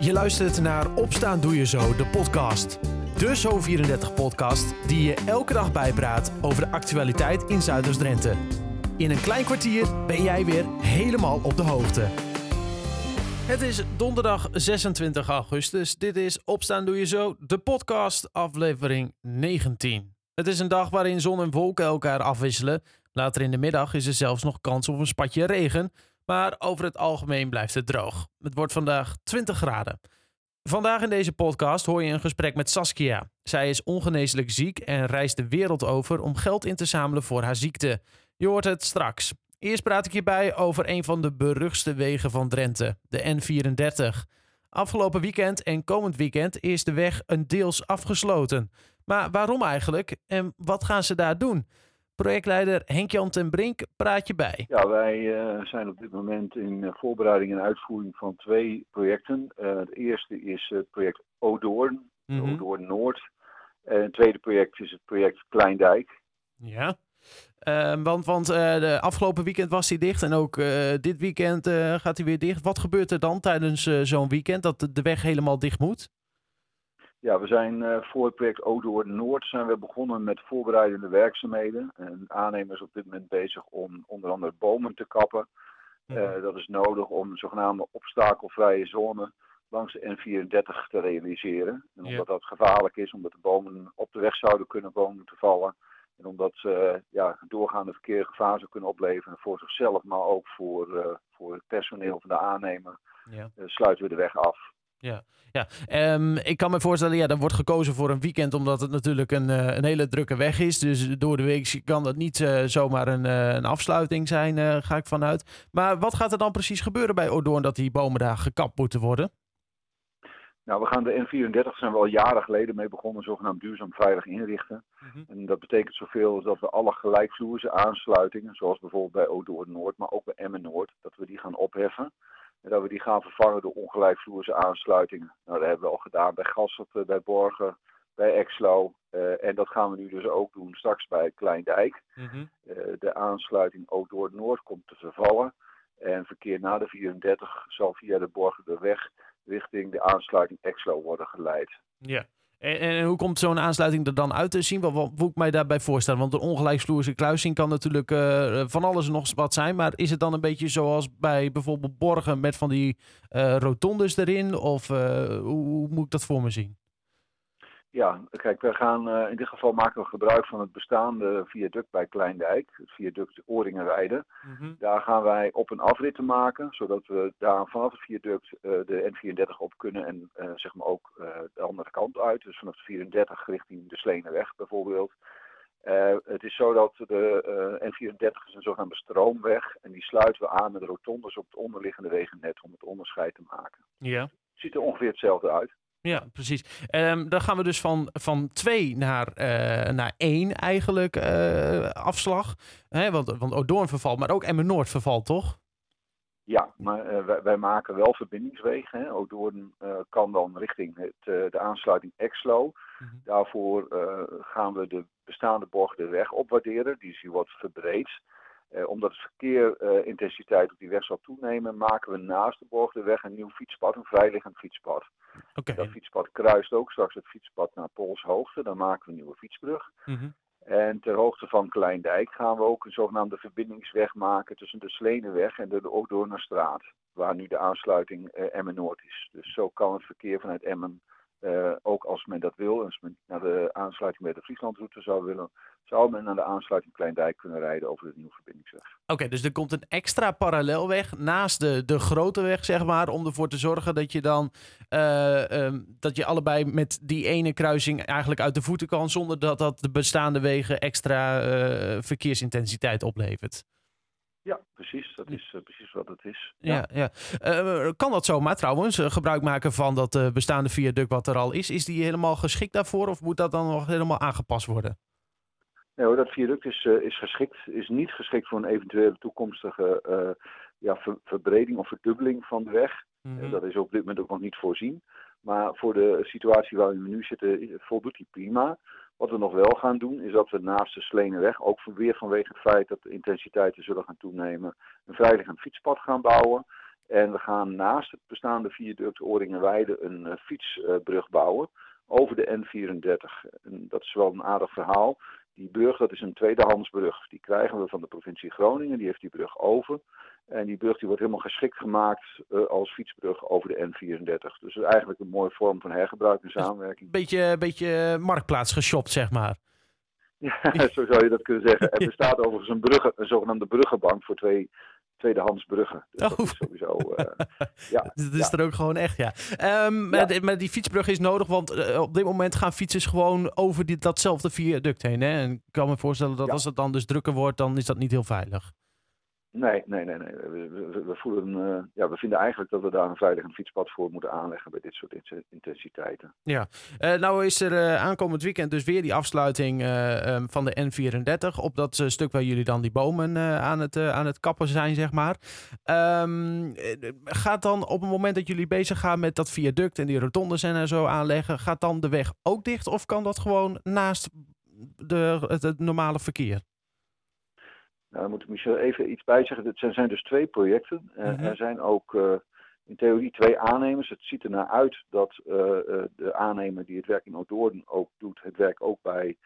Je luistert naar Opstaan Doe Je Zo, de podcast. De Zo34-podcast die je elke dag bijpraat over de actualiteit in Zuiders-Drenthe. In een klein kwartier ben jij weer helemaal op de hoogte. Het is donderdag 26 augustus. Dit is Opstaan Doe Je Zo, de podcast, aflevering 19. Het is een dag waarin zon en wolken elkaar afwisselen. Later in de middag is er zelfs nog kans op een spatje regen. Maar over het algemeen blijft het droog. Het wordt vandaag 20 graden. Vandaag in deze podcast hoor je een gesprek met Saskia. Zij is ongeneeslijk ziek en reist de wereld over om geld in te zamelen voor haar ziekte. Je hoort het straks. Eerst praat ik je bij over een van de beruchtste wegen van Drenthe, de N34. Afgelopen weekend en komend weekend is de weg een deels afgesloten. Maar waarom eigenlijk en wat gaan ze daar doen? Projectleider Henk-Jan ten Brink praat je bij. Ja, wij uh, zijn op dit moment in uh, voorbereiding en uitvoering van twee projecten. Uh, het eerste is het project Odoorn, mm -hmm. Odoorn Noord. En het tweede project is het project Kleindijk. Ja, ehm, want, want de afgelopen weekend was hij dicht en ook dit weekend gaat hij weer dicht. Wat gebeurt er dan tijdens zo'n weekend dat de weg helemaal dicht moet? Ja, we zijn uh, voor het project Odoor Noord zijn we begonnen met voorbereidende werkzaamheden. En aannemer is op dit moment bezig om onder andere bomen te kappen. Uh, dat is nodig om een zogenaamde obstakelvrije zone langs de N34 te realiseren. En omdat ja. dat gevaarlijk is, omdat de bomen op de weg zouden kunnen komen te vallen. En omdat ze uh, ja, doorgaande verkeer gevaar zou kunnen opleveren voor zichzelf, maar ook voor, voor het personeel van de aannemer, ja. sluiten we de weg af. Ja, ja. Um, ik kan me voorstellen, ja, er wordt gekozen voor een weekend omdat het natuurlijk een, uh, een hele drukke weg is. Dus door de week kan dat niet uh, zomaar een, uh, een afsluiting zijn, ga ik vanuit. Maar wat gaat er dan precies gebeuren bij Odoorn dat die bomen daar gekapt moeten worden? Nou, we gaan de N34, zijn we al jaren geleden mee begonnen, zogenaamd duurzaam veilig inrichten. Mm -hmm. En dat betekent zoveel als dat we alle gelijkvloerse aansluitingen, zoals bijvoorbeeld bij Odoorn Noord, maar ook bij Emmen Noord, dat we die gaan opheffen. En dat we die gaan vervangen door ongelijkvloerse aansluitingen. Nou, dat hebben we al gedaan bij Gassert, bij Borgen, bij Exlo. Uh, en dat gaan we nu dus ook doen straks bij Kleindijk. Mm -hmm. uh, de aansluiting ook door het Noord komt te vervallen. En verkeer na de 34 zal via de Borgerweg richting de aansluiting Exlo worden geleid. Ja. En, en, hoe komt zo'n aansluiting er dan uit te zien? Wat, moet ik mij daarbij voorstellen? Want een ongelijksvloerse kruising kan natuurlijk uh, van alles en nog wat zijn. Maar is het dan een beetje zoals bij bijvoorbeeld Borgen met van die uh, rotondes erin? Of uh, hoe, hoe, moet ik dat voor me zien? Ja, kijk, we gaan in dit geval maken we gebruik van het bestaande viaduct bij Kleindijk, het viaduct Oringenweide. Mm -hmm. Daar gaan wij op- en afritten maken, zodat we daar vanaf het viaduct uh, de N34 op kunnen en uh, zeg maar ook de andere kant uit, dus vanaf de 34 richting de Sleneweg bijvoorbeeld. het is zo dat de N34 is een zogenaamde stroomweg en die sluiten we aan met rotondes op het onderliggende wegennet om het onderscheid te maken. Ja. Het ziet er ongeveer hetzelfde uit. Ja, precies. Um, dan gaan we dus van, van twee naar, uh, naar één eigenlijk uh, afslag. Hè, want, want Odoorn vervalt, maar ook Emmen Noord vervalt, toch? Ja, maar uh, wij, wij, maken wel verbindingswegen. Hè. Odoorn kan dan richting het, de aansluiting Exlo. Mm -hmm. Daarvoor gaan we de bestaande borg de weg opwaarderen. Die is hier wat verbreed. Uh, omdat het verkeerintensiteit uh, op die weg zal toenemen, maken we naast de Borgdeweg een nieuw fietspad, een vrijliggend fietspad. Okay. Dat fietspad kruist ook straks het fietspad naar Poolshoogte, dan maken we een nieuwe fietsbrug. Mm -hmm. En ter hoogte van Kleindijk gaan we ook een zogenaamde verbindingsweg maken tussen de Sleneweg en de Odoornerstraat, waar nu de aansluiting uh, Emmen-Noord is. Dus zo kan het verkeer vanuit Emmen uh, ook als men dat wil, als men naar de aansluiting bij de Frieslandroute zou willen, zou men naar de aansluiting Kleindijk kunnen rijden over de nieuwe verbindingsweg. Oké, dus er komt een extra parallelweg naast de, de grote weg, zeg maar, om ervoor te zorgen dat je dan uh, um, dat je allebei met die ene kruising eigenlijk uit de voeten kan, zonder dat dat de bestaande wegen extra uh, verkeersintensiteit oplevert. Ja, precies. Dat is uh, precies wat het is. Ja, ja. ja. Uh, kan dat zomaar trouwens, uh, gebruik maken van dat bestaande viaduct wat er al is? Is die helemaal geschikt daarvoor of moet dat dan nog helemaal aangepast worden? Nee hoor, dat viaduct is, is geschikt. Is niet geschikt voor een eventuele toekomstige ja, ver verbreding of verdubbeling van de weg. Mm -hmm. dat is op dit moment ook nog niet voorzien. Maar voor de situatie waarin we nu zitten voldoet die prima. Wat we nog wel gaan doen, is dat we naast de Sleneweg, ook weer vanwege het feit dat de intensiteiten zullen gaan toenemen, een vrijliggend fietspad gaan bouwen. En we gaan naast het bestaande viaduct Oringenweide een fietsbrug bouwen over de N34. En dat is wel een aardig verhaal. Die brug, dat is een tweedehandsbrug. Die krijgen we van de provincie Groningen. Die heeft die brug over. En die brug die wordt helemaal geschikt gemaakt uh, als fietsbrug over de N34. Dus eigenlijk een mooie vorm van hergebruik en samenwerking. Beetje, beetje marktplaats geshopt, zeg maar. Ja, zo zou je dat kunnen zeggen. Er bestaat overigens een, bruggen, een zogenaamde bruggenbank voor twee tweedehands bruggen. Dus oh. sowieso. Uh, ja, dat is er ook gewoon echt, ja. Um, ja. Maar, die fietsbrug is nodig, want uh, op dit moment gaan fietsers gewoon over die, datzelfde viaduct heen. Hè? En ik kan me voorstellen dat als het dan dus drukker wordt, dan is dat niet heel veilig. Nee, nee, nee. nee. We, we, voelen, uh, ja, we vinden eigenlijk dat we daar een veilig fietspad voor moeten aanleggen bij dit soort intensiteiten. Ja, uh, nou is er uh, aankomend weekend dus weer die afsluiting um, van de N34 op dat stuk waar jullie dan die bomen aan, het, aan het kappen zijn, zeg maar. Um, gaat dan op het moment dat jullie bezig gaan met dat viaduct en die rotondes en zo aanleggen, gaat dan de weg ook dicht of kan dat gewoon naast de, het normale verkeer? Nou, dan moet ik misschien even iets bij zeggen. Het zijn dus twee projecten. Uh, Er zijn ook uh, in theorie twee aannemers. Het ziet er naar uit dat uh, de aannemer die het werk in Oudorden ook doet, het werk ook bij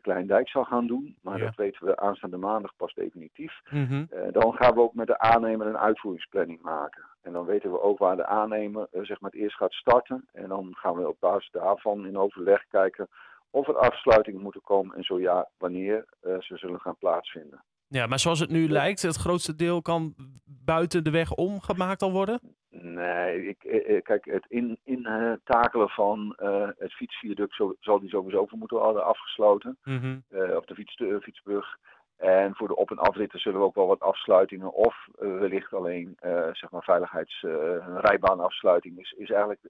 Kleindijk zal gaan doen. Maar ja. dat weten we aanstaande maandag pas definitief. Mm -hmm. dan gaan we ook met de aannemer een uitvoeringsplanning maken. En dan weten we ook waar de aannemer zeg maar het eerst gaat starten. En dan gaan we op basis daarvan in overleg kijken of er afsluitingen moeten komen en zo ja, wanneer ze zullen gaan plaatsvinden. Ja, maar zoals het nu lijkt, het grootste deel kan buiten de weg om gemaakt al worden? Nee, ik, eh, eh, kijk, het intakelen in, van uh, het fietsviaduct zo, zal die sowieso voor moeten worden afgesloten. Mm -hmm. uh, of de fiets, de fietsbrug. En voor de op- en afritten zullen we ook wel wat afsluitingen of uh, wellicht alleen uh, zeg maar veiligheids rijbaanafsluiting is, is eigenlijk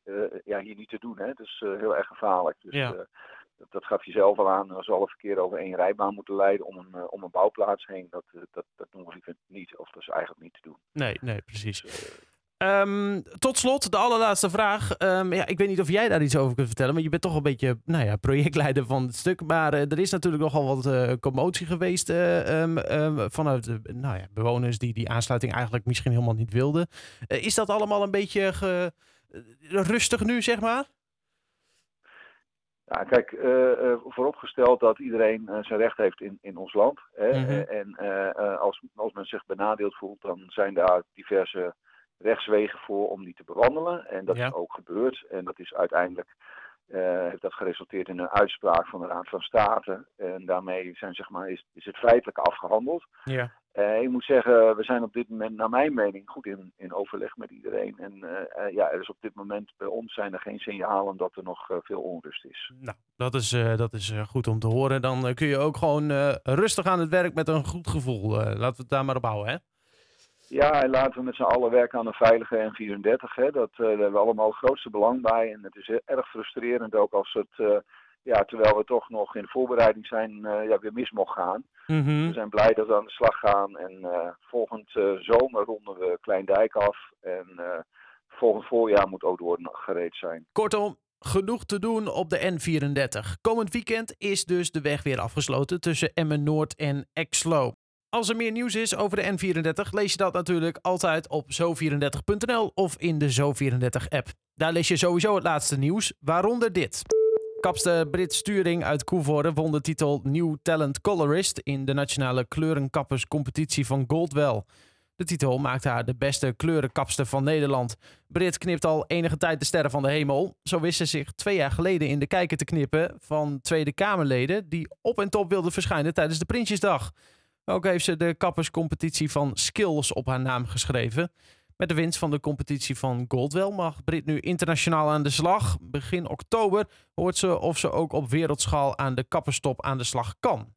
ja, hier niet te doen. Hè? Het is heel erg gevaarlijk. Dus ja dat, dat gaf je zelf al aan, als we alle verkeer over één rijbaan moeten leiden om een, uh, om een bouwplaats heen, dat, uh, dat, dat doen we liever niet. Of dat is eigenlijk niet te doen. Nee, nee, precies. Dus, um, tot slot, de allerlaatste vraag. Um, ja, ik weet niet of jij daar iets over kunt vertellen, maar je bent toch een beetje nou ja, projectleider van het stuk. Maar uh, er is natuurlijk nogal wat commotie geweest um, vanuit de nou ja, bewoners die die aansluiting eigenlijk misschien helemaal niet wilden. is dat allemaal een beetje ge, rustig nu, zeg maar? Ja, kijk, uh, vooropgesteld dat iedereen uh, zijn recht heeft in, in ons land. Hè, mm -hmm. En als, als men zich benadeeld voelt, dan zijn daar diverse rechtswegen voor om die te bewandelen. En dat ja. is ook gebeurd. En dat is uiteindelijk heeft dat geresulteerd in een uitspraak van de Raad van State. En daarmee zijn, zeg maar, is, is het feitelijk afgehandeld. Ja. Uh, ik moet zeggen, we zijn op dit moment, naar mijn mening, goed in, in overleg met iedereen. En uh, uh, ja, er is op dit moment bij ons zijn er geen signalen dat er nog veel onrust is. Nou, dat is, dat is goed om te horen. Dan kun je ook gewoon rustig aan het werk met een goed gevoel. laten we het daar maar op houden, hè? Ja, en laten we met z'n allen werken aan een veilige N34. Hè. Dat, daar hebben we allemaal het grootste belang bij. En het is erg frustrerend ook als het ja, terwijl we toch nog in voorbereiding zijn, uh, ja, weer mis mocht gaan. Mm -hmm. We zijn blij dat we aan de slag gaan. En uh, volgend uh, zomer ronden we Kleindijk af. En volgend voorjaar moet ook worden gereed zijn. Kortom, genoeg te doen op de N34. Komend weekend is dus de weg weer afgesloten tussen Emmen Noord en Exlo. Als er meer nieuws is over de N34, lees je dat natuurlijk altijd op zo34.nl of in de Zo34-app. Daar lees je sowieso het laatste nieuws, waaronder dit. Kapster Brit Sturing uit Koevoorde won de titel New Talent Colorist in de nationale kleurenkapperscompetitie van Goldwell. De titel maakt haar de beste kleurenkapster van Nederland. Brit knipt al enige tijd de sterren van de hemel. Zo wist ze zich twee jaar geleden in de kijker te knippen van Tweede Kamerleden die op en top wilden verschijnen tijdens de Prinsjesdag. Ook heeft ze de kapperscompetitie van Skills op haar naam geschreven. Met de winst van de competitie van Goldwell mag Brit nu internationaal aan de slag. Begin oktober hoort ze of ze ook op wereldschaal aan de kapperstop aan de slag kan.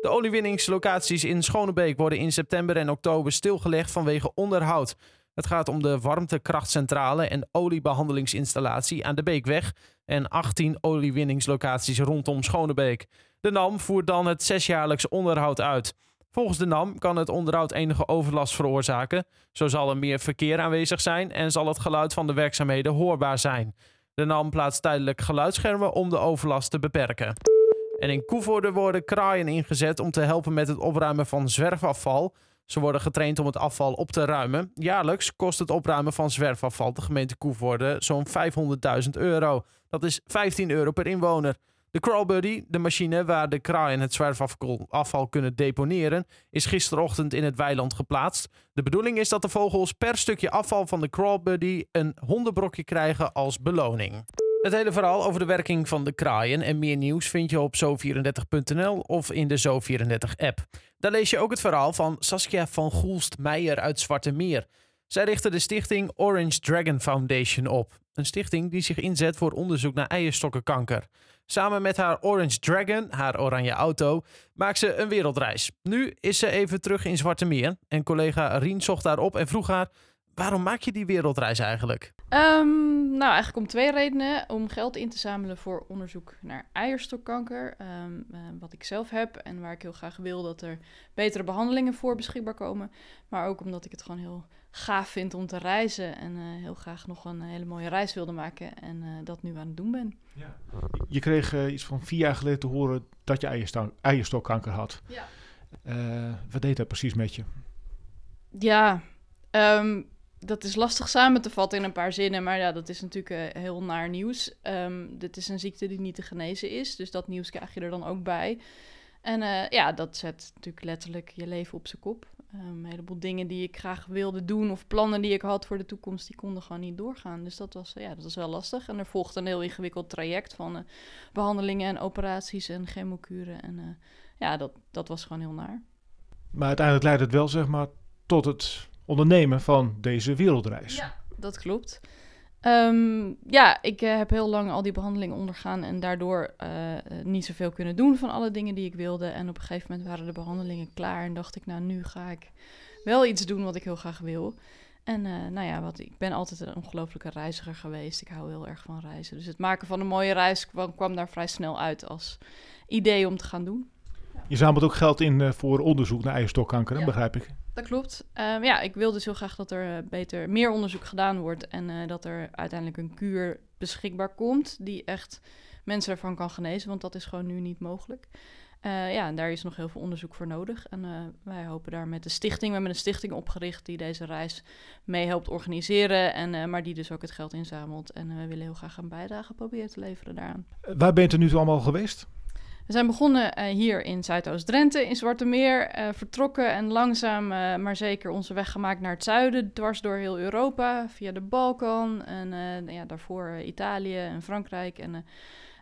De oliewinningslocaties in Schonebeek worden in september en oktober stilgelegd vanwege onderhoud. Het gaat om de warmtekrachtcentrale en oliebehandelingsinstallatie aan de Beekweg en 18 oliewinningslocaties rondom Schonebeek. De NAM voert dan het zesjaarlijks onderhoud uit. Volgens de NAM kan het onderhoud enige overlast veroorzaken. Zo zal er meer verkeer aanwezig zijn en zal het geluid van de werkzaamheden hoorbaar zijn. De NAM plaatst tijdelijk geluidsschermen om de overlast te beperken. En in Koevoorde worden kraaien ingezet om te helpen met het opruimen van zwerfafval. Ze worden getraind om het afval op te ruimen. Jaarlijks kost het opruimen van zwerfafval de gemeente Koevoorde zo'n 500.000 euro. Dat is 15 euro per inwoner. De Crawlbuddy, de machine waar de kraaien het zwerfafval kunnen deponeren, is gisterochtend in het weiland geplaatst. De bedoeling is dat de vogels per stukje afval van de Crawlbuddy een hondenbrokje krijgen als beloning. Het hele verhaal over de werking van de kraaien en meer nieuws vind je op zo34.nl of in de Zo34-app. Daar lees je ook het verhaal van Saskia van Goelst-Meijer uit Zwarte Meer. Zij richtte de stichting Orange Dragon Foundation op. Een stichting die zich inzet voor onderzoek naar eierstokkenkanker. Samen met haar Orange Dragon, haar oranje auto, maakt ze een wereldreis. Nu is ze even terug in Zwarte Meer en collega Rien zocht haar op en vroeg haar... Waarom maak je die wereldreis eigenlijk? Um, nou, eigenlijk om twee redenen. Om geld in te zamelen voor onderzoek naar eierstokkanker. Um, uh, wat ik zelf heb en waar ik heel graag wil dat er betere behandelingen voor beschikbaar komen. Maar ook omdat ik het gewoon heel gaaf vind om te reizen. En uh, heel graag nog een hele mooie reis wilde maken. En uh, dat nu aan het doen ben. Ja. Je kreeg iets van vier jaar geleden te horen dat je eierstok, eierstokkanker had. Ja. wat deed dat precies met je? Ja, um, dat is lastig samen te vatten in een paar zinnen, maar ja, dat is natuurlijk heel naar nieuws. Um, dit is een ziekte die niet te genezen is, dus dat nieuws krijg je er dan ook bij. En uh, ja, dat zet natuurlijk letterlijk je leven op zijn kop. Um, een heleboel dingen die ik graag wilde doen of plannen die ik had voor de toekomst, die konden gewoon niet doorgaan. Dus dat was, uh, ja, dat was wel lastig. En er volgde een heel ingewikkeld traject van behandelingen en operaties en chemokuren. En ja, dat, dat was gewoon heel naar. Maar uiteindelijk leidt het wel, zeg maar, tot het ondernemen van deze wereldreis. Ja, dat klopt. Um, ja, ik uh, heb heel lang al die behandelingen ondergaan en daardoor uh, niet zoveel kunnen doen van alle dingen die ik wilde. En op een gegeven moment waren de behandelingen klaar en dacht ik, nou nu ga ik wel iets doen wat ik heel graag wil. En uh, nou ja, wat, ik ben altijd een ongelofelijke reiziger geweest. Ik hou heel erg van reizen. Dus het maken van een mooie reis kwam, kwam daar vrij snel uit als idee om te gaan doen. Je zamelt ook geld in voor onderzoek naar eierstokkanker, ja. begrijp ik. Klopt. Um, ja, ik wil dus heel graag dat er beter meer onderzoek gedaan wordt en uh, dat er uiteindelijk een kuur beschikbaar komt die echt mensen ervan kan genezen, want dat is gewoon nu niet mogelijk. Uh, ja, en daar is nog heel veel onderzoek voor nodig. En wij hopen daar met de stichting, we hebben een stichting opgericht die deze reis mee helpt organiseren, en, maar die dus ook het geld inzamelt. En we willen heel graag een bijdrage proberen te leveren daaraan. Waar ben je er nu allemaal geweest? We zijn begonnen uh, hier in Zuidoost-Drenthe, in Zwarte Meer, uh, vertrokken en langzaam uh, maar zeker onze weg gemaakt naar het zuiden, dwars door heel Europa, via de Balkan en ja, daarvoor Italië en Frankrijk en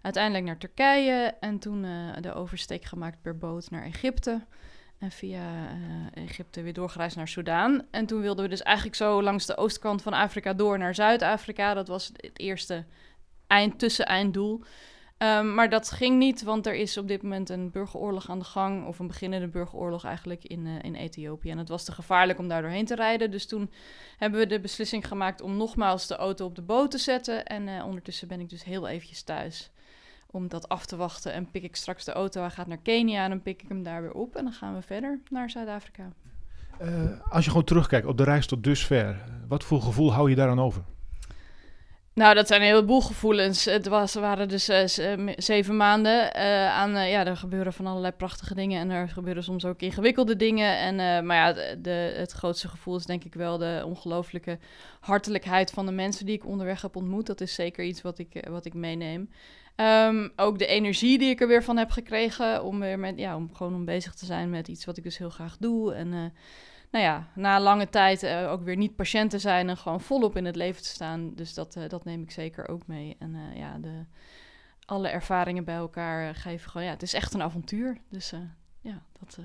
uiteindelijk naar Turkije en toen de oversteek gemaakt per boot naar Egypte. En via Egypte weer doorgereisd naar Soudaan. En toen wilden we dus eigenlijk zo langs de oostkant van Afrika door naar Zuid-Afrika. Dat was het eerste eind, tussen-einddoel. Um, maar dat ging niet, want er is op dit moment een burgeroorlog aan de gang, of een beginnende burgeroorlog eigenlijk in, uh, in Ethiopië. En het was te gevaarlijk om daar doorheen te rijden. Dus toen hebben we de beslissing gemaakt om nogmaals de auto op de boot te zetten. En uh, ondertussen ben ik dus heel eventjes thuis om dat af te wachten. En pik ik straks de auto, hij gaat naar Kenia en dan pik ik hem daar weer op. En dan gaan we verder naar Zuid-Afrika. Uh, als je gewoon terugkijkt op de reis tot dusver, wat voor gevoel hou je daaraan over? Nou, dat zijn een heleboel gevoelens. Het was, waren dus uh, zeven maanden uh, aan, ja, er gebeuren van allerlei prachtige dingen en er gebeuren soms ook ingewikkelde dingen. En, maar ja, de, het grootste gevoel is denk ik wel de ongelooflijke hartelijkheid van de mensen die ik onderweg heb ontmoet. Dat is zeker iets wat ik, wat ik meeneem. Um, ook de energie die ik er weer van heb gekregen om weer met, ja, om gewoon om bezig te zijn met iets wat ik dus heel graag doe. En nou ja, na lange tijd uh, ook weer niet patiënt te zijn en gewoon volop in het leven te staan. Dus dat, uh, dat neem ik zeker ook mee. En uh, ja, de, alle ervaringen bij elkaar geven gewoon, ja, het is echt een avontuur. Dus ja, dat,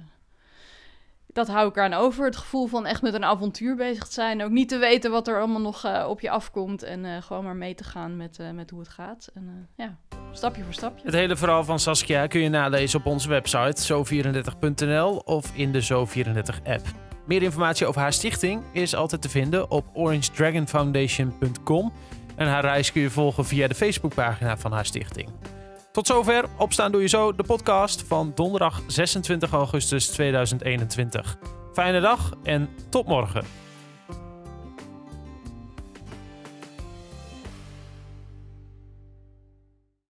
dat hou ik aan over. Het gevoel van echt met een avontuur bezig te zijn. Ook niet te weten wat er allemaal nog op je afkomt. En gewoon maar mee te gaan met, met hoe het gaat. En ja, stapje voor stapje. Het hele verhaal van Saskia kun je nalezen op onze website zo34.nl of in de Zo34-app. Meer informatie over haar stichting is altijd te vinden op orangedragonfoundation.com. En haar reis kun je volgen via de Facebookpagina van haar stichting. Tot zover Opstaan Doe Je Zo, de podcast van donderdag 26 augustus 2021. Fijne dag en tot morgen.